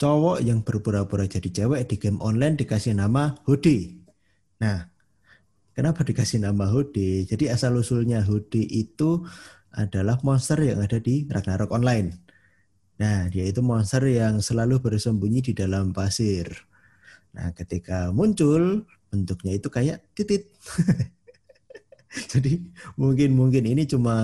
cowok yang berpura-pura jadi cewek di game online dikasih nama Hudi. Nah, kenapa dikasih nama Hudi? Jadi asal usulnya Hudi itu adalah monster yang ada di Ragnarok Online. Nah, dia itu monster yang selalu bersembunyi di dalam pasir. Nah, ketika muncul bentuknya itu kayak titit. Jadi mungkin mungkin ini cuma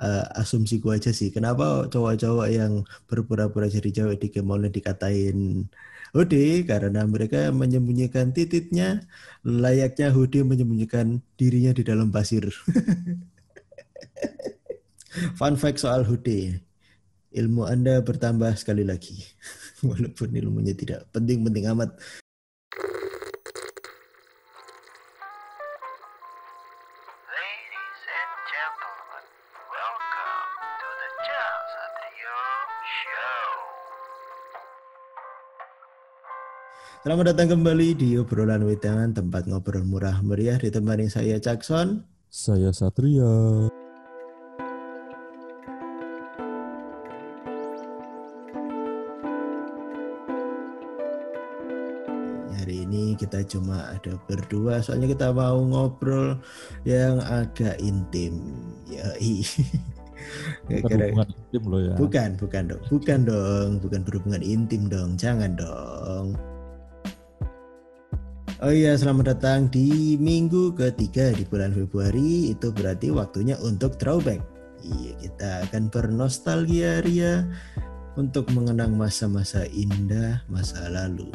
uh, asumsiku aja sih. Kenapa cowok-cowok yang berpura-pura jadi cewek di game online dikatain Hudi karena mereka menyembunyikan tititnya layaknya Hudi menyembunyikan dirinya di dalam pasir. Fun fact soal Hudi. Ilmu Anda bertambah sekali lagi. Walaupun ilmunya tidak penting-penting amat. Selamat datang kembali di obrolan wedangan tempat ngobrol murah meriah ditemani saya Jackson. Saya Satria. Hari ini kita cuma ada berdua soalnya kita mau ngobrol yang agak intim. Ya, berhubungan intim loh ya. Bukan, bukan dong. Bukan dong, bukan berhubungan intim dong. Jangan dong. Oh iya, selamat datang di minggu ketiga di bulan Februari. Itu berarti waktunya untuk throwback. Iya, kita akan bernostalgia ria untuk mengenang masa-masa indah masa lalu.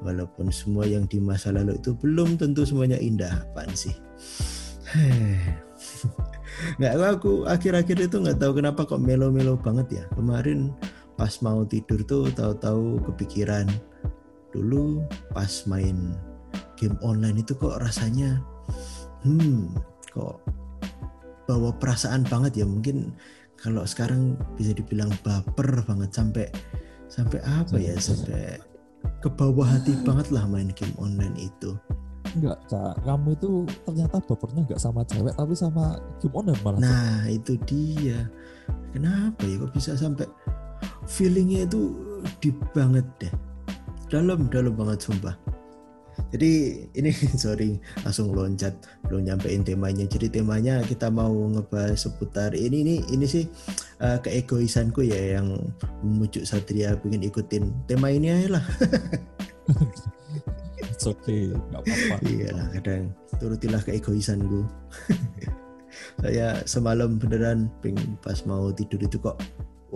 Walaupun semua yang di masa lalu itu belum tentu semuanya indah, apaan sih? Nggak aku akhir-akhir itu nggak tahu kenapa kok melo-melo banget ya. Kemarin pas mau tidur tuh tahu-tahu kepikiran. Dulu pas main game online itu kok rasanya hmm kok bawa perasaan banget ya. Mungkin kalau sekarang bisa dibilang baper banget sampai sampai apa ya sampai ke bawah hati banget lah main game online itu enggak cak. Kamu itu ternyata bapernya enggak sama cewek tapi sama game online malah nah itu dia. Kenapa ya kok bisa sampai feelingnya itu deep banget deh? Dalam dalam banget sumpah. Jadi ini sorry langsung loncat. Belum nyampein temanya. Jadi temanya kita mau ngebahas seputar ini ini ini sih uh, keegoisanku ya yang memujuk Satria pengen ikutin. Tema ini aja lah. It's okay, nggak apa-apa. Iya kadang turutilah keegoisanku. Saya semalam beneran pengen pas mau tidur itu kok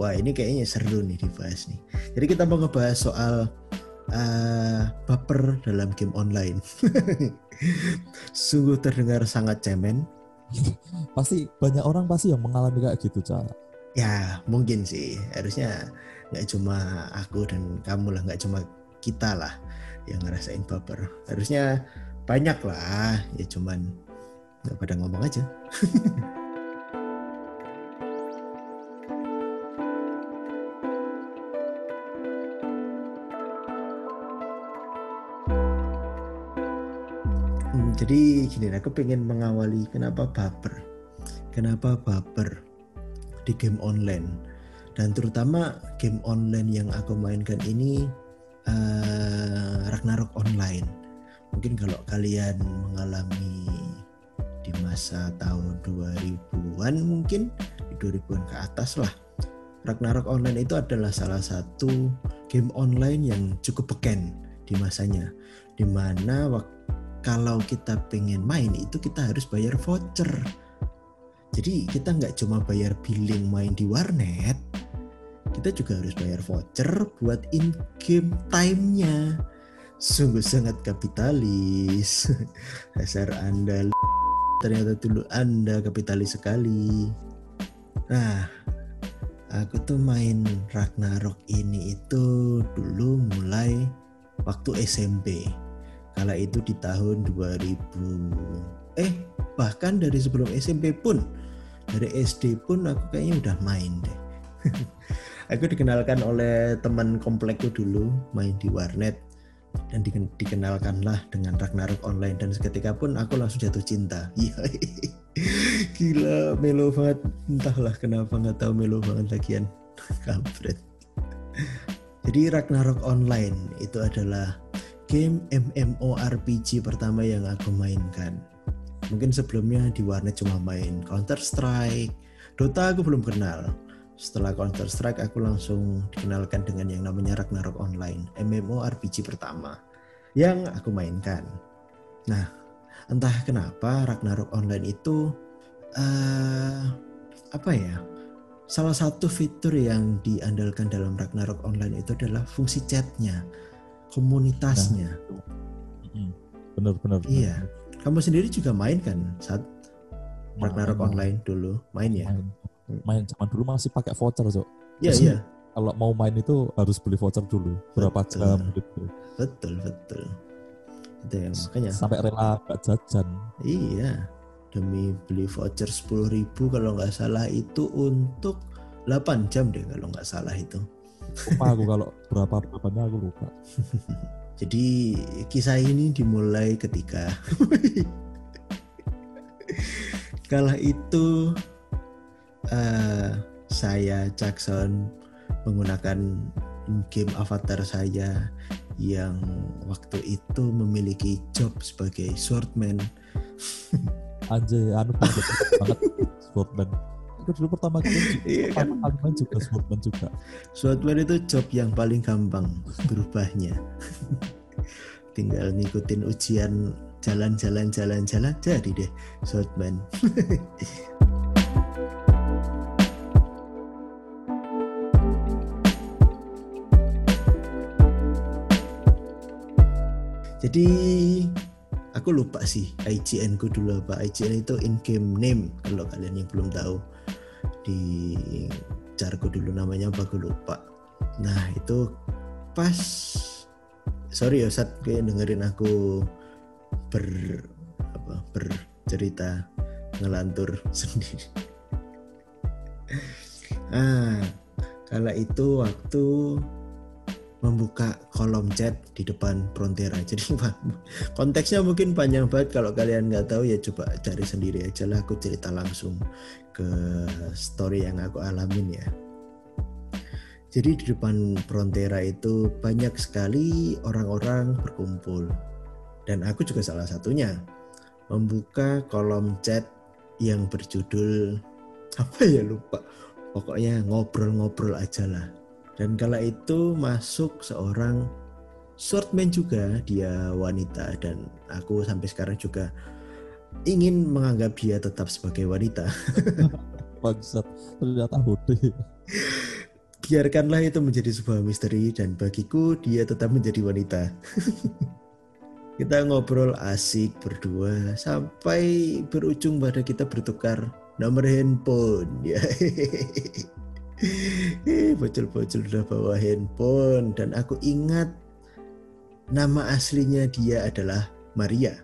wah ini kayaknya seru nih dibahas nih. Jadi kita mau ngebahas soal uh, baper dalam game online. Sungguh terdengar sangat cemen. pasti banyak orang pasti yang mengalami kayak gitu, Cak. Ya, mungkin sih. Harusnya nggak cuma aku dan kamu lah, nggak cuma kita lah yang ngerasain baper. Harusnya banyak lah, ya cuman nggak pada ngomong aja. jadi gini aku pengen mengawali kenapa baper kenapa baper di game online dan terutama game online yang aku mainkan ini uh, Ragnarok online. Mungkin kalau kalian mengalami di masa tahun 2000-an mungkin di 2000-an ke atas lah. Ragnarok online itu adalah salah satu game online yang cukup beken di masanya. Di mana kalau kita pengen main itu kita harus bayar voucher. Jadi kita nggak cuma bayar billing main di warnet, kita juga harus bayar voucher buat in-game time-nya. Sungguh sangat kapitalis. Dasar Anda ternyata dulu Anda kapitalis sekali. Nah, aku tuh main Ragnarok ini itu dulu mulai waktu SMP kala itu di tahun 2000 eh bahkan dari sebelum SMP pun dari SD pun aku kayaknya udah main deh aku dikenalkan oleh teman komplekku dulu main di warnet. Dan dikenalkanlah dengan Ragnarok online. Dan seketika pun aku langsung jatuh cinta. Iya. Gila melo banget. Entahlah kenapa nggak tahu melo banget lagian. Kampret. Jadi Ragnarok Online itu adalah game MMORPG pertama yang aku mainkan. Mungkin sebelumnya di warnet cuma main Counter Strike, Dota aku belum kenal. Setelah Counter Strike aku langsung dikenalkan dengan yang namanya Ragnarok Online, MMORPG pertama yang aku mainkan. Nah, entah kenapa Ragnarok Online itu uh, apa ya? Salah satu fitur yang diandalkan dalam Ragnarok Online itu adalah fungsi chatnya, komunitasnya. Benar-benar. Iya. Kamu sendiri juga main kan saat Ragnarok. Online dulu, main ya? Main, main zaman dulu masih pakai voucher, Cok. Iya, iya. Kalau mau main itu harus beli voucher dulu, berapa Betul. jam gitu. Betul, betul. Itu ya, makanya. Sampai rela gak jajan. Iya, demi beli voucher 10.000 kalau nggak salah itu untuk 8 jam deh kalau nggak salah itu. Lupa aku kalau berapa berapanya aku lupa. Jadi kisah ini dimulai ketika kala itu eh, saya Jackson menggunakan game avatar saya yang waktu itu memiliki job sebagai swordman Anjay, anu banget, Sportman. Aku dulu pertama kali Iya kan? pertama kali main juga Sportman juga. Swordman itu job yang paling gampang berubahnya. Tinggal ngikutin ujian jalan-jalan jalan-jalan jadi deh Swordman. Jadi aku lupa sih IGN ku dulu apa. IGN itu in game name kalau kalian yang belum tahu di carku dulu namanya apa aku lupa. Nah itu pas sorry ya saat kayak dengerin aku ber apa bercerita ngelantur sendiri. ah kala itu waktu membuka kolom chat di depan Frontera. Jadi konteksnya mungkin panjang banget kalau kalian nggak tahu ya coba cari sendiri aja lah. Aku cerita langsung ke story yang aku alamin ya. Jadi di depan Frontera itu banyak sekali orang-orang berkumpul. Dan aku juga salah satunya. Membuka kolom chat yang berjudul apa ya lupa. Pokoknya ngobrol-ngobrol aja lah. Dan kala itu masuk seorang swordman juga, dia wanita dan aku sampai sekarang juga ingin menganggap dia tetap sebagai wanita. Bangsat, ternyata hode. biarkanlah itu menjadi sebuah misteri dan bagiku dia tetap menjadi wanita. kita ngobrol asik berdua sampai berujung pada kita bertukar nomor handphone. Ya. Bocil-bocil udah bawa handphone dan aku ingat nama aslinya dia adalah Maria.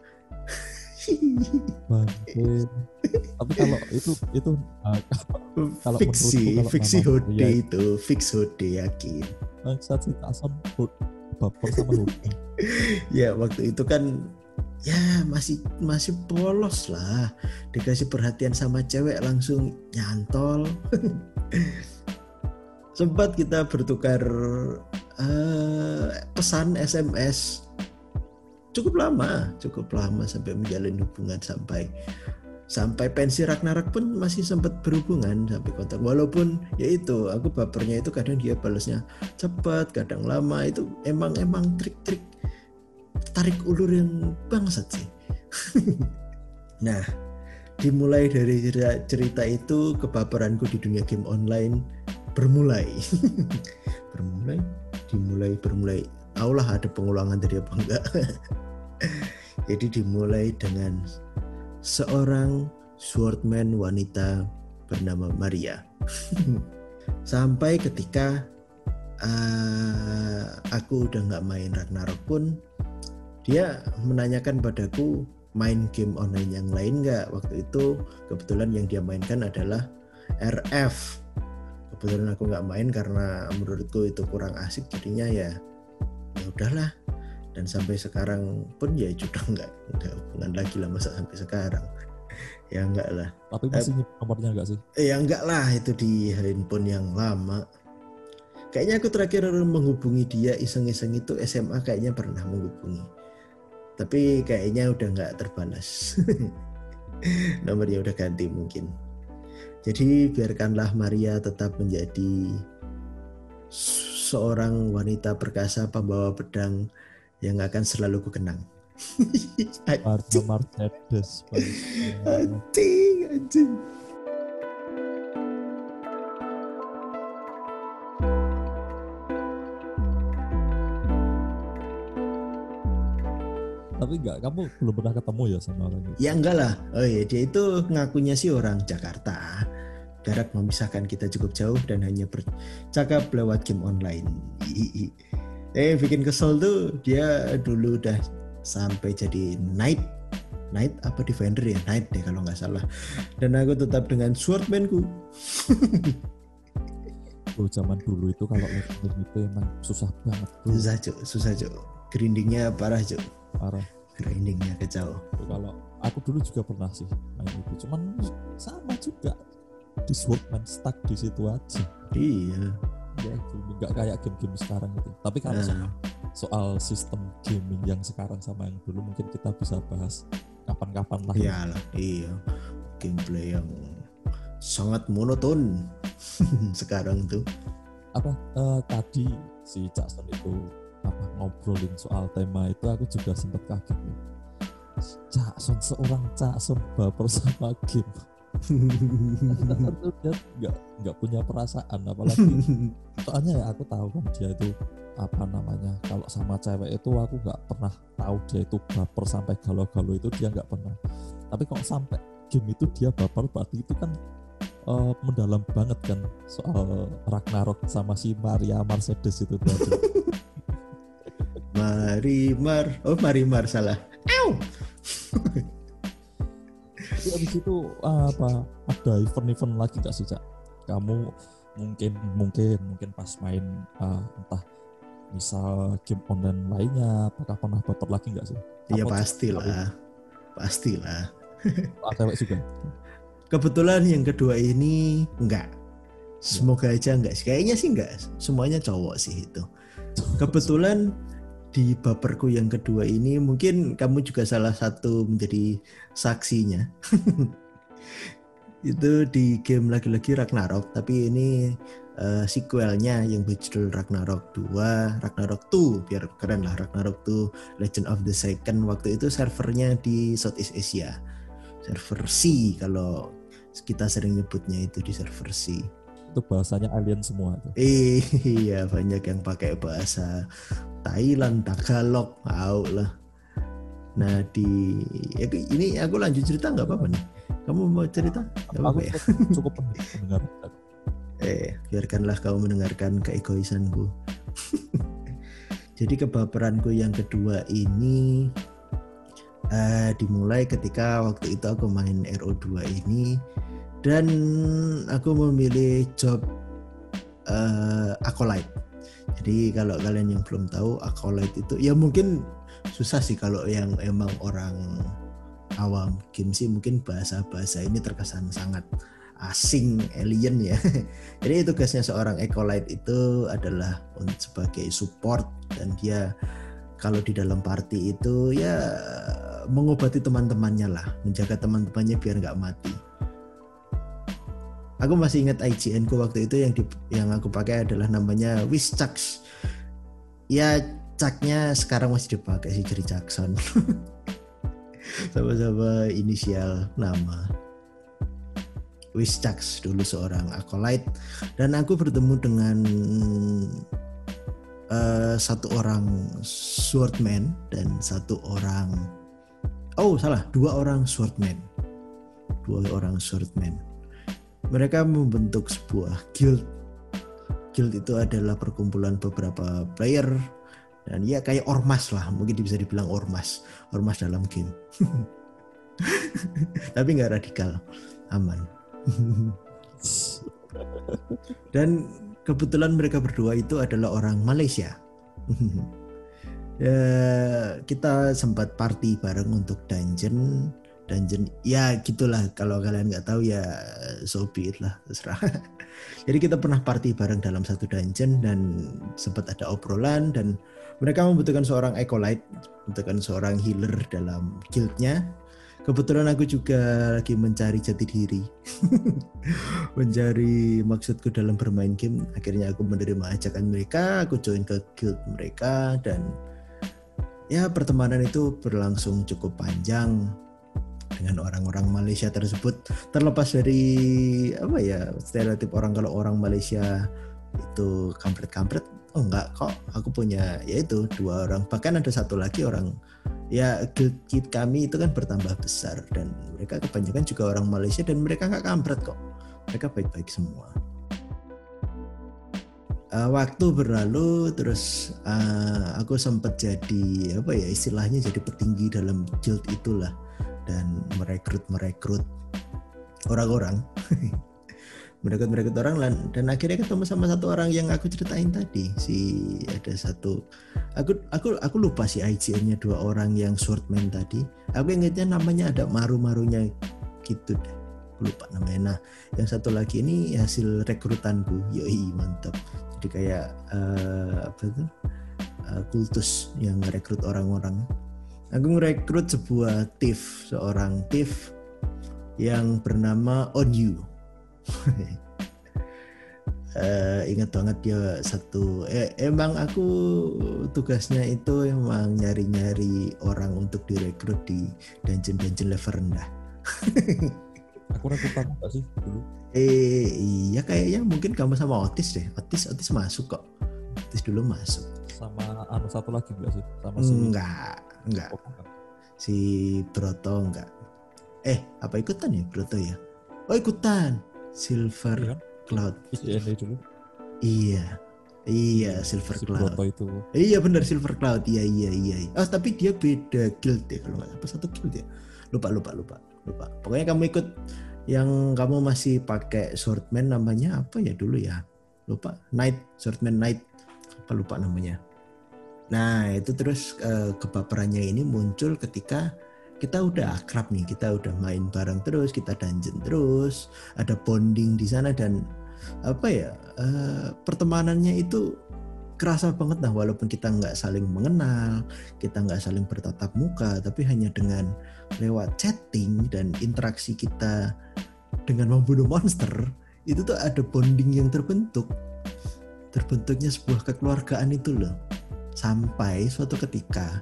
Tapi kalau itu itu uh, Kalau fiksi, kalau fiksi hode itu, fix hode yakin. bangsat si Tason baper sama hode. ya waktu itu kan ya masih masih polos lah dikasih perhatian sama cewek langsung nyantol sempat kita bertukar eh, pesan SMS cukup lama cukup lama sampai menjalin hubungan sampai sampai pensi Ragnarok pun masih sempat berhubungan sampai kontak. Walaupun ya itu aku bapernya itu kadang dia balasnya cepat kadang lama. Itu emang emang trik-trik tarik ulur yang bangsat sih. Nah dimulai dari cerita, itu kebaperanku di dunia game online bermulai. Bermulai? Dimulai bermulai. Tahulah ada pengulangan dari apa enggak. Jadi dimulai dengan seorang swordman wanita bernama Maria. Sampai ketika uh, aku udah nggak main Ragnarok pun dia menanyakan padaku main game online yang lain nggak? Waktu itu kebetulan yang dia mainkan adalah RF kebetulan aku nggak main karena menurutku itu kurang asik jadinya ya ya udahlah. Dan sampai sekarang pun ya sudah nggak nggak hubungan lagi lah masa sampai sekarang. Ya enggak lah. Tapi masih nyimpen nomornya enggak sih? Ya enggak lah itu di handphone yang lama. Kayaknya aku terakhir menghubungi dia iseng-iseng itu SMA kayaknya pernah menghubungi tapi kayaknya udah nggak terbalas nomornya udah ganti mungkin. Jadi biarkanlah Maria tetap menjadi seorang wanita perkasa pembawa pedang yang akan selalu kukenang. Marta Mercedes anjing anjing tapi enggak kamu belum pernah ketemu ya sama orang itu? Ya enggak lah. Oh iya, dia itu ngakunya sih orang Jakarta. Jarak memisahkan kita cukup jauh dan hanya bercakap lewat game online. Eh bikin kesel tuh dia dulu udah sampai jadi knight. Knight apa defender ya? Knight deh kalau nggak salah. Dan aku tetap dengan swordmanku. Oh, zaman dulu itu kalau leveling itu emang susah banget bro. susah cuk. Susah cuk. Grindingnya parah cuk. Parah grindingnya kacau Tuh, kalau aku dulu juga pernah sih main itu. Cuman sama juga. Di swordman stuck di situ aja. Iya. Ya nggak kayak game-game sekarang gitu tapi kalau Nah. soal, soal sistem gaming yang sekarang sama yang dulu mungkin kita bisa bahas kapan-kapan lah. Iya lah iya. Gameplay yang sangat monoton sekarang tuh. Apa eh, tadi si Jackson itu apa ngobrolin soal tema itu aku juga sempat kaget nih. Jackson seorang Jackson baper sama game. Dia nggak nggak punya perasaan apalagi. Soalnya ya aku tahu kan dia itu apa namanya kalau sama cewek itu aku nggak pernah tahu dia itu baper sampai galau-galau itu dia nggak pernah. Tapi kok sampai game itu dia baper berarti itu kan eh, mendalam banget kan soal Ragnarok sama si Maria Mercedes itu tadi Marimar oh Marimar salah Ow! tapi abis itu apa ada event-event lagi gak sih Cak? kamu mungkin mungkin mungkin pas main eh, entah misal game online lainnya apakah pernah baper lagi nggak sih? ya Apa- pastilah. pastilah. Ah, cewek juga. kebetulan yang kedua ini enggak. Semoga aja enggak kayaknya sih enggak. Semuanya cowok sih itu. Kebetulan di baperku yang kedua ini mungkin kamu juga salah satu menjadi saksinya. Itu di game lagi-lagi Ragnarok tapi ini eh, sequelnya yang berjudul Ragnarok 2 Ragnarok 2 biar keren lah Ragnarok 2 Legend of the Second. Waktu itu servernya di Southeast Asia server C kalau kita sering nyebutnya itu di server C Itu bahasanya alien semua tuh. Iya banyak yang pakai bahasa Thailand, Tagalog, mau lah. Nah di ya, ini aku lanjut cerita nggak apa-apa nih. Kamu mau cerita? Nggak Aku apa-apa ya. cukup, mendengar. Eh biarkanlah kamu mendengarkan keegoisanku. Jadi kebaperanku yang kedua ini eh, dimulai ketika waktu itu aku main RO2 ini dan aku memilih job eh, acolyte. Jadi kalau kalian yang belum tahu acolyte itu ya mungkin susah sih kalau yang emang orang awam game sih mungkin bahasa-bahasa ini terkesan sangat asing alien ya. Jadi tugasnya seorang acolyte itu adalah sebagai support dan dia kalau di dalam party itu ya mengobati teman-temannya lah, menjaga teman-temannya biar nggak mati. Aku masih ingat IGN ku waktu itu yang di, yang aku pakai adalah namanya Wischucks. Ya caknya sekarang masih dipakai sih jadi Jackson. Sama-sama inisial nama. Wischucks dulu seorang acolyte dan aku bertemu dengan eh, satu orang swordman dan satu orang oh salah dua orang swordman dua orang swordman mereka membentuk sebuah guild. Guild itu adalah perkumpulan beberapa player. Dan ya kayak ormas lah. Mungkin bisa dibilang ormas. Ormas dalam game. Tapi nggak radikal. Aman. Dan kebetulan mereka berdua itu adalah orang Malaysia. Ya, kita sempat party bareng untuk dungeon. Dungeon ya gitulah. Kalau kalian nggak tahu ya so lah terserah. Jadi kita pernah party bareng dalam satu dungeon dan sempat ada obrolan dan mereka membutuhkan seorang acolyte membutuhkan seorang healer dalam guildnya. Kebetulan aku juga lagi mencari jati diri. Mencari maksudku dalam bermain game. Akhirnya aku menerima ajakan mereka aku join ke guild mereka dan ya pertemanan itu berlangsung cukup panjang dengan orang-orang Malaysia tersebut. Terlepas dari apa ya stereotip orang kalau orang Malaysia itu kampret-kampret oh enggak kok. Aku punya yaitu dua orang. Bahkan ada satu lagi orang ya guild kami itu kan bertambah besar dan mereka kebanyakan juga orang Malaysia dan mereka nggak kampret kok. Mereka baik-baik semua. Uh, waktu berlalu terus uh, aku sempat jadi apa ya istilahnya jadi petinggi dalam guild itulah dan merekrut merekrut orang-orang. Merekrut merekrut orang dan akhirnya ketemu sama satu orang yang aku ceritain tadi. Si ada satu aku aku aku lupa si IGN-nya dua orang yang swordman tadi. Aku ingetnya namanya ada maru-marunya gitu deh. Aku lupa namanya. Nah yang satu lagi ini hasil rekrutanku. Yoi mantap. Jadi kayak uh, apa itu? Uh, kultus yang merekrut orang-orang aku merekrut sebuah thief seorang thief yang bernama Onyu uh, ingat banget dia satu eh, emang aku tugasnya itu emang nyari-nyari orang untuk direkrut di dungeon-dungeon level rendah. aku rekrutan apa sih dulu? Eh iya kayaknya mungkin kamu sama Otis deh. Otis Otis masuk kok. Otis dulu masuk. Sama anu satu lagi enggak sih? Sama si enggak, enggak. Oh, si Broto enggak. Eh, apa ikutan ya Broto ya? Oh ikutan Silver iya. Cloud. Iya dulu. Iya. Iya, Silver si Cloud. itu. Iya benar Silver Cloud. Iya iya iya. Oh, tapi dia beda guild ya kalau apa satu guild ya. Lupa lupa lupa lupa. Pokoknya kamu ikut yang kamu masih pakai swordman namanya apa ya dulu ya? Lupa. Knight, swordman Knight. Apa lupa namanya. Nah, itu terus uh, kebaperannya ini muncul ketika kita udah akrab nih, kita udah main bareng terus, kita dungeon terus, ada bonding di sana dan apa ya uh, pertemanannya itu kerasa banget nah walaupun kita nggak saling mengenal, kita nggak saling bertatap muka, tapi hanya dengan lewat chatting dan interaksi kita dengan membunuh monster itu tuh ada bonding yang terbentuk, terbentuknya sebuah kekeluargaan itu loh. Sampai suatu ketika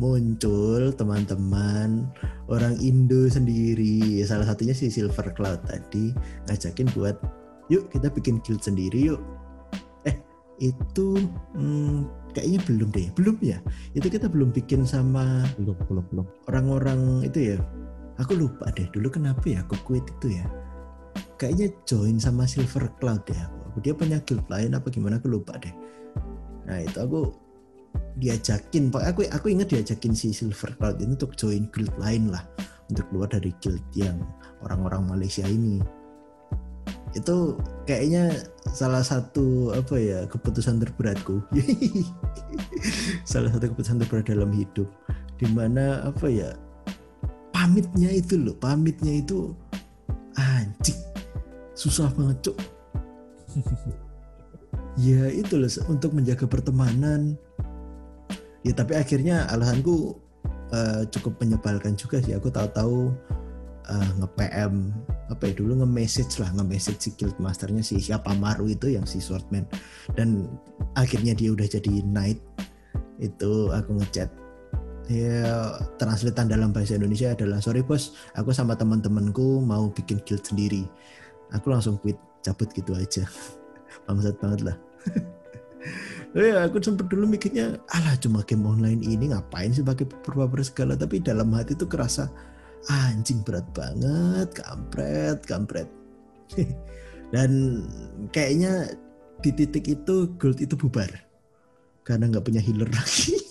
muncul teman-teman orang Indo sendiri. Salah satunya si Silver Cloud tadi ngajakin buat yuk kita bikin guild sendiri yuk. Eh itu hmm, kayaknya belum deh. Belum ya? Itu kita belum bikin sama belum belum belum. orang-orang itu ya? Aku lupa deh dulu kenapa ya aku quit itu ya. Kayaknya join sama Silver Cloud ya. Dia punya guild lain apa gimana? Aku lupa deh nah itu aku diajakin. Pak aku aku ingat diajakin si Silver Cloud ini untuk join guild lain lah. Untuk keluar dari guild yang orang-orang Malaysia ini. Itu kayaknya salah satu apa ya keputusan terberatku. Salah satu keputusan terberat dalam hidup. Di mana apa ya pamitnya itu loh pamitnya itu anjing. Susah banget cuk ya itu loh untuk menjaga pertemanan. Ya tapi akhirnya alasanku uh, cukup menyebalkan juga sih. Aku tahu-tahu uh, nge-PM apa ya dulu nge-message lah nge-message si guild masternya si siapa Maru itu yang si swordman. Dan akhirnya dia udah jadi knight. Itu aku ngechat. Ya translatean dalam bahasa Indonesia adalah sorry bos aku sama teman-temanku mau bikin guild sendiri. Aku langsung quit cabut gitu aja. Bangsat banget lah ya aku sempat dulu mikirnya alah cuma game online ini ngapain sih pakai purba segala? Tapi dalam hati tuh kerasa anjing berat banget kampret kampret. Dan kayaknya di titik itu gold itu bubar karena nggak punya healer lagi.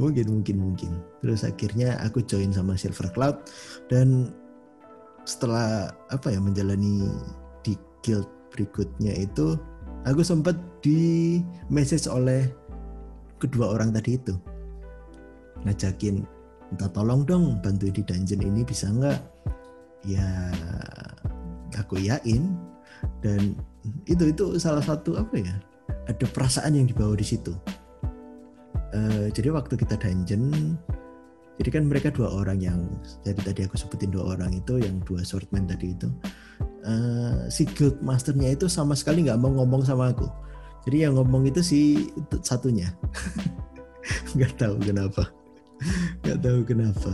Mungkin mungkin mungkin. Terus akhirnya aku join sama Silver Cloud dan setelah apa ya menjalani di guild berikutnya itu aku sempat di message oleh kedua orang tadi itu. Ngajakin minta tolong dong bantu di dungeon ini bisa nggak? Ya aku yakin. Dan itu itu salah satu apa ya ada perasaan yang dibawa di situ. Eh, jadi waktu kita dungeon jadi kan mereka dua orang yang jadi tadi aku sebutin dua orang itu yang dua swordman tadi itu Eh, si guild masternya itu sama sekali nggak mau ngomong sama aku. Jadi yang ngomong itu si satunya. Nggak tahu kenapa. Nggak tahu kenapa.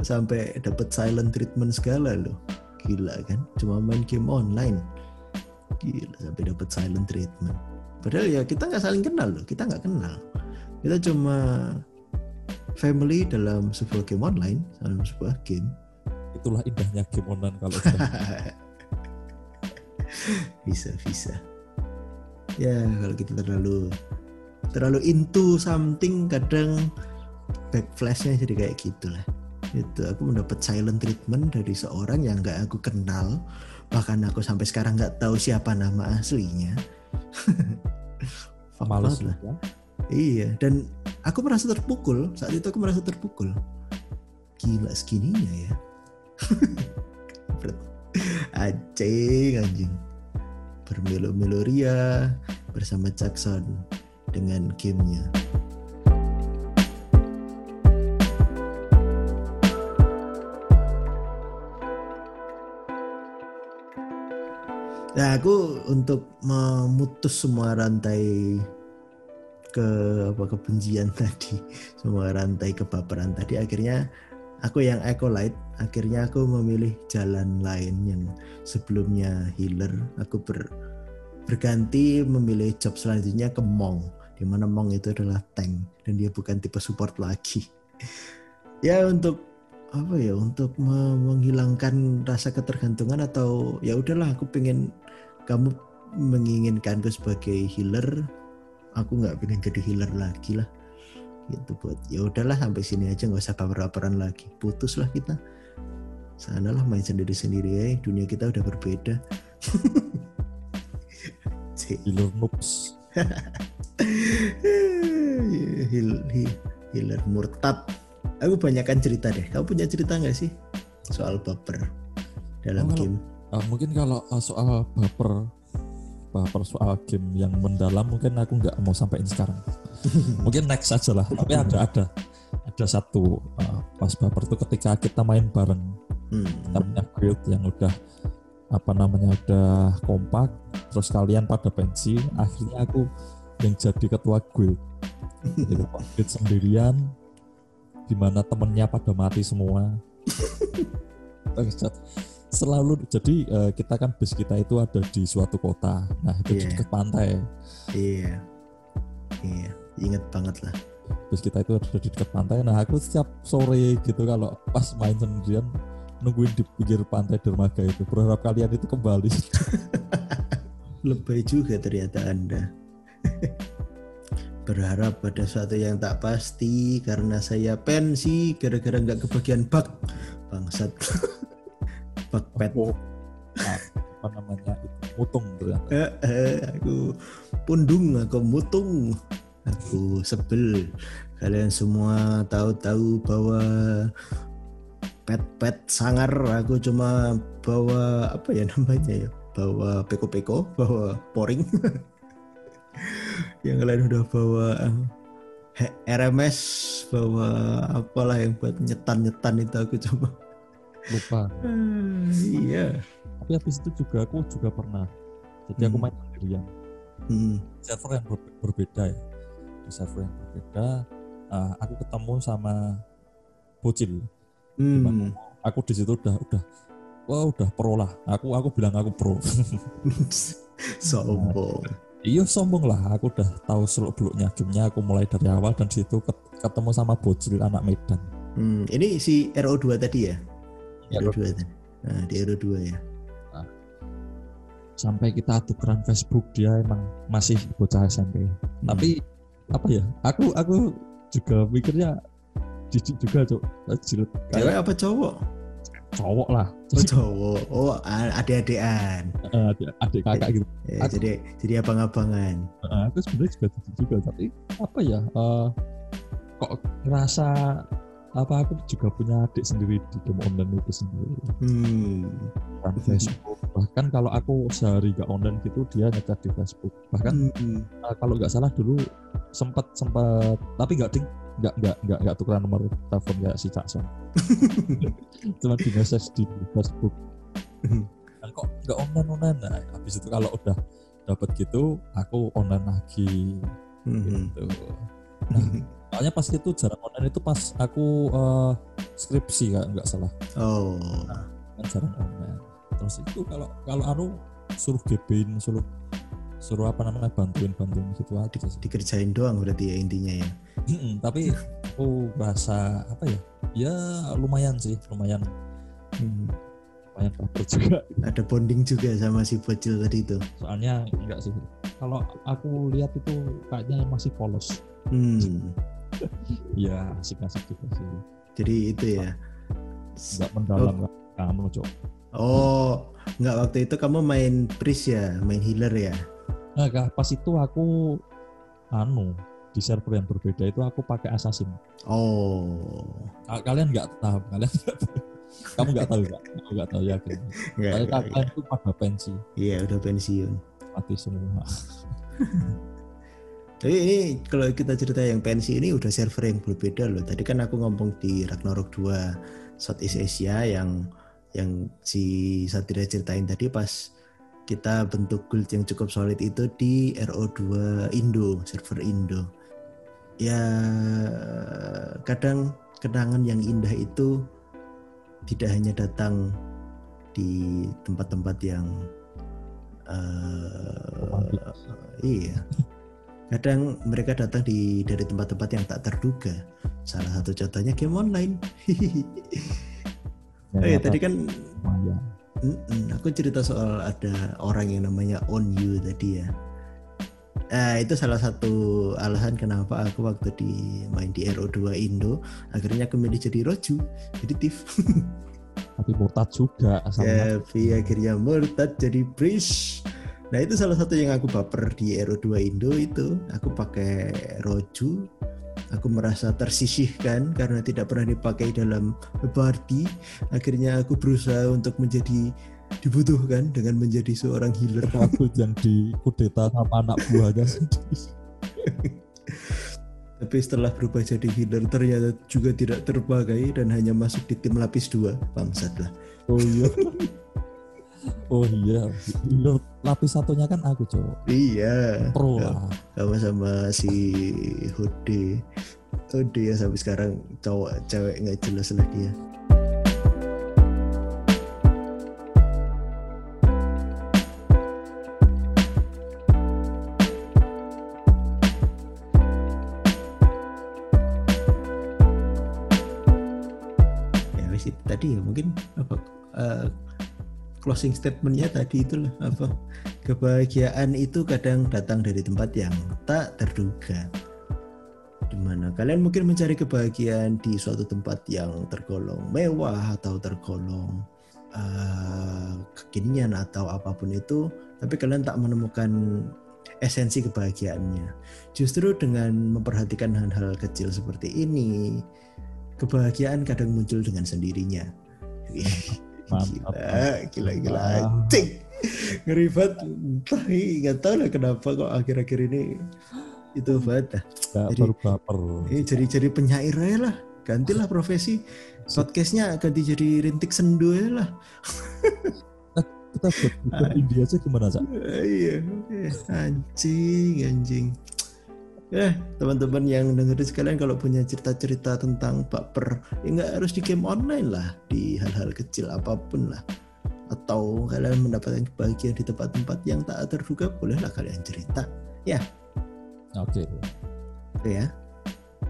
Sampai dapat silent treatment segala loh. Gila kan? Cuma main game online. Gila sampai dapat silent treatment. Padahal ya kita nggak saling kenal loh. Kita nggak kenal. Kita cuma family dalam sebuah game online dalam sebuah game. Itulah indahnya game online kalau sudah bisa bisa. Ya kalau kita terlalu terlalu into something kadang backflashnya jadi kayak gitulah. Itu aku mendapat silent treatment dari seorang yang nggak aku kenal. Bahkan aku sampai sekarang nggak tahu siapa nama aslinya. Banget lah. ya. Iya, dan aku merasa terpukul. Saat itu aku merasa terpukul. Gila segininya ya. anjing, anjing. Bermelo-melo ria bersama Jackson dengan gamenya. Nah, aku untuk memutus semua rantai ke apa kebencian tadi, semua rantai kebaperan tadi. Akhirnya aku yang acolyte, akhirnya aku memilih jalan lain yang sebelumnya healer, aku ber, berganti memilih job selanjutnya ke Mong, di mana Mong itu adalah tank dan dia bukan tipe support lagi. ya untuk apa ya untuk me- menghilangkan rasa ketergantungan atau ya udahlah aku pengen kamu menginginkanku sebagai healer aku nggak pengen jadi healer lagi lah. Gitu buat ya udahlah sampai sini aja nggak usah baper-baperan lagi. Putus lah kita. Sanalah main sendiri sendiri ya dunia kita udah berbeda. Healer noobs he- healer murtad. Aku banyakkan cerita deh. Kamu punya cerita nggak sih? Soal baper dalam Oh, game. Ah, mungkin kalau uh, soal baper baper soal game yang mendalam mungkin aku nggak mau sampaikan sekarang. Mungkin next aja lah tapi ada ada. Ada satu uh, pas baper tuh ketika kita main bareng. Hmm. kita punya guild yang udah apa namanya udah kompak terus kalian pada pensi akhirnya aku yang jadi ketua guild. Jadi ketua guild sendirian di mana temennya pada mati semua. Terus selalu jadi eh, kita kan base kita itu ada di suatu kota. Nah itu di Iya. dekat pantai. Iya. Iya. Inget banget lah. Base kita itu ada di dekat pantai. Nah aku setiap sore gitu kalau pas main sendirian nungguin di pinggir pantai dermaga itu. Berharap kalian itu kembali. Lebay juga ternyata anda. Berharap pada sesuatu yang tak pasti karena saya pensi gara-gara nggak kebagian bug bangsat pet Oh, ah, apa namanya itu? Mutung ternyata Eh, eh, aku pundung aku mutung. Aku sebel. Kalian semua tahu-tahu bahwa pet-pet sangar aku cuma bawa apa ya namanya ya? Bawa peko-peko bawa poring yang lain udah bawa eh, RMS bawa apalah yang buat nyetan-nyetan itu aku coba lupa. Iya. Tapi habis itu juga aku juga pernah. Jadi aku Hmm. main sendirian. Hmm. server yang ber- berbeda ya. Di server yang berbeda ah, aku ketemu sama bocil. Hmm. aku di situ udah udah wah udah pro lah. Aku aku bilang aku pro. Sombong. Iya sombong lah. Aku udah tahu seluk beluknya gamenya. Aku mulai dari awal dan di situ ket- ketemu sama bocil anak Medan. Hmm, ini si RO2 tadi ya? Ya, RO2 tadi. Nah, di RO2 ya. sampai kita tukeran Facebook dia emang masih bocah SMP Hmm. tapi apa ya aku aku juga mikirnya jijik juga cok jilat cewek apa cowok? cowok lah Oh, cowok. Oh, adik-adikan. Eh, adik, adik kakak gitu Ya, Aku- jadi jadi abang-abangan. Eh, aku sebenarnya juga jijik juga tapi apa ya eh, kok ngerasa apa aku juga punya adik sendiri di game online itu sendiri Hmm. kan Facebook bahkan kalau aku sehari gak online gitu dia ngecat di Facebook bahkan Hmm. uh, kalau nggak salah dulu sempat sempat tapi nggak ding nggak nggak nggak nggak tukeran nomor telepon kayak si Cakson cuma di message di Facebook Hmm. dan kok nggak online online nah habis itu kalau udah dapat gitu aku online lagi Hmm. gitu nah soalnya pas itu jarang online itu pas aku uh, skripsi nggak nggak salah Oh. kan jarang online terus itu kalau kalau anu suruh gepin suruh suruh apa namanya bantuin bantuin gitu aja sih Dikerjain doang berarti ya intinya ya. Mm-mm, tapi aku rasa apa ya ya lumayan sih lumayan Hmm. lumayan juga Ada bonding juga sama si bocil tadi itu. soalnya enggak sih kalau aku lihat itu kayaknya masih polos Hmm. Ya asik-asik juga sih. Jadi itu ya. nggak mendalam nggak kamu cok. Oh, nggak waktu itu kamu main priest ya, main healer ya. nah pas itu aku anu di server yang berbeda itu aku pakai assassin. Oh, Ka- kalian nggak tahu kalian nggak tahu. kamu nggak tahu nggak aku nggak tahu yakin Soalnya nggak, kalian itu pada pensi. Iya, udah pensiun. mati semua Tapi ini kalau kita cerita yang pensi ini udah server yang berbeda loh. Tadi kan aku ngomong di Ragnarok 2 Southeast Asia yang yang si Satria ceritain tadi pas kita bentuk guild yang cukup solid itu di RO2 Indo, server Indo. Ya kadang kenangan yang indah itu tidak hanya datang di tempat-tempat yang Romantis. iya kadang mereka datang di dari tempat-tempat yang tak terduga. Salah satu contohnya game online. Oh iya, tadi kan aku cerita soal ada orang yang namanya On You tadi ya. Nah, itu salah satu alasan kenapa aku waktu di main di RO2 Indo akhirnya aku milih jadi Roju jadi Tiff. Tapi murtad juga sama tapi akhirnya murtad jadi Priest nah itu salah satu yang aku baper di RO2 Indo itu. Aku pakai Roju. Aku merasa tersisihkan karena tidak pernah dipakai dalam party akhirnya aku berusaha untuk menjadi dibutuhkan dengan menjadi seorang healer. Aku yang di kudeta sama anak buahnya sendiri. Tapi setelah berubah jadi healer ternyata juga tidak terpakai dan hanya masuk di tim lapis 2 bangsat lah. Oh iya. Oh iya. Healer lapis satunya kan aku cowok iya. Pro Ya. lah. Sama sama si Hode Hode ya sampai sekarang cowok cewek nggak jelas lah dia ya itu tadi ya mungkin. apa closing statementnya tadi itulah apa kebahagiaan itu kadang datang dari tempat yang tak terduga. Di mana kalian mungkin mencari kebahagiaan di suatu tempat yang tergolong mewah atau tergolong eh, kekinian atau apa pun itu tapi kalian tak menemukan esensi kebahagiaannya. Justru dengan memperhatikan hal-hal kecil seperti ini kebahagiaan kadang muncul dengan sendirinya Mantap, gila gila gila. Anjing ngeri banget. Entah ih, nggak tahu lah kenapa kok akhir-akhir ini. Itu banget Gak Jadi- baper. ini jadi jadi penyair aja lah. Gantilah profesi. Podcastnya ganti jadi rintik sendu aja lah. Kita buat India aja gimana cak? Eh, iya eh, anjing anjing Eh, teman-teman yang dengerin sekalian kalau punya cerita-cerita tentang baper, ya nggak harus di game online lah, di hal-hal kecil apa pun lah. Atau kalian mendapatkan kebahagiaan di tempat-tempat yang tak terduga, bolehlah kalian cerita. oke Oke ya.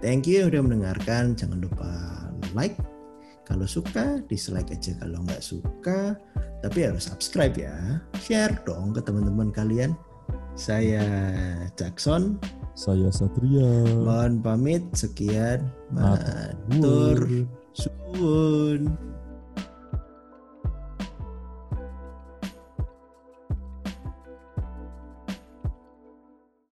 Thank you udah mendengarkan. Jangan lupa like kalau suka, dislike aja kalau nggak suka. Tapi harus subscribe ya. Share dong ke teman-teman kalian. Saya Jackson. Saya Satria Mohon pamit. Sekian. Matur. Matur.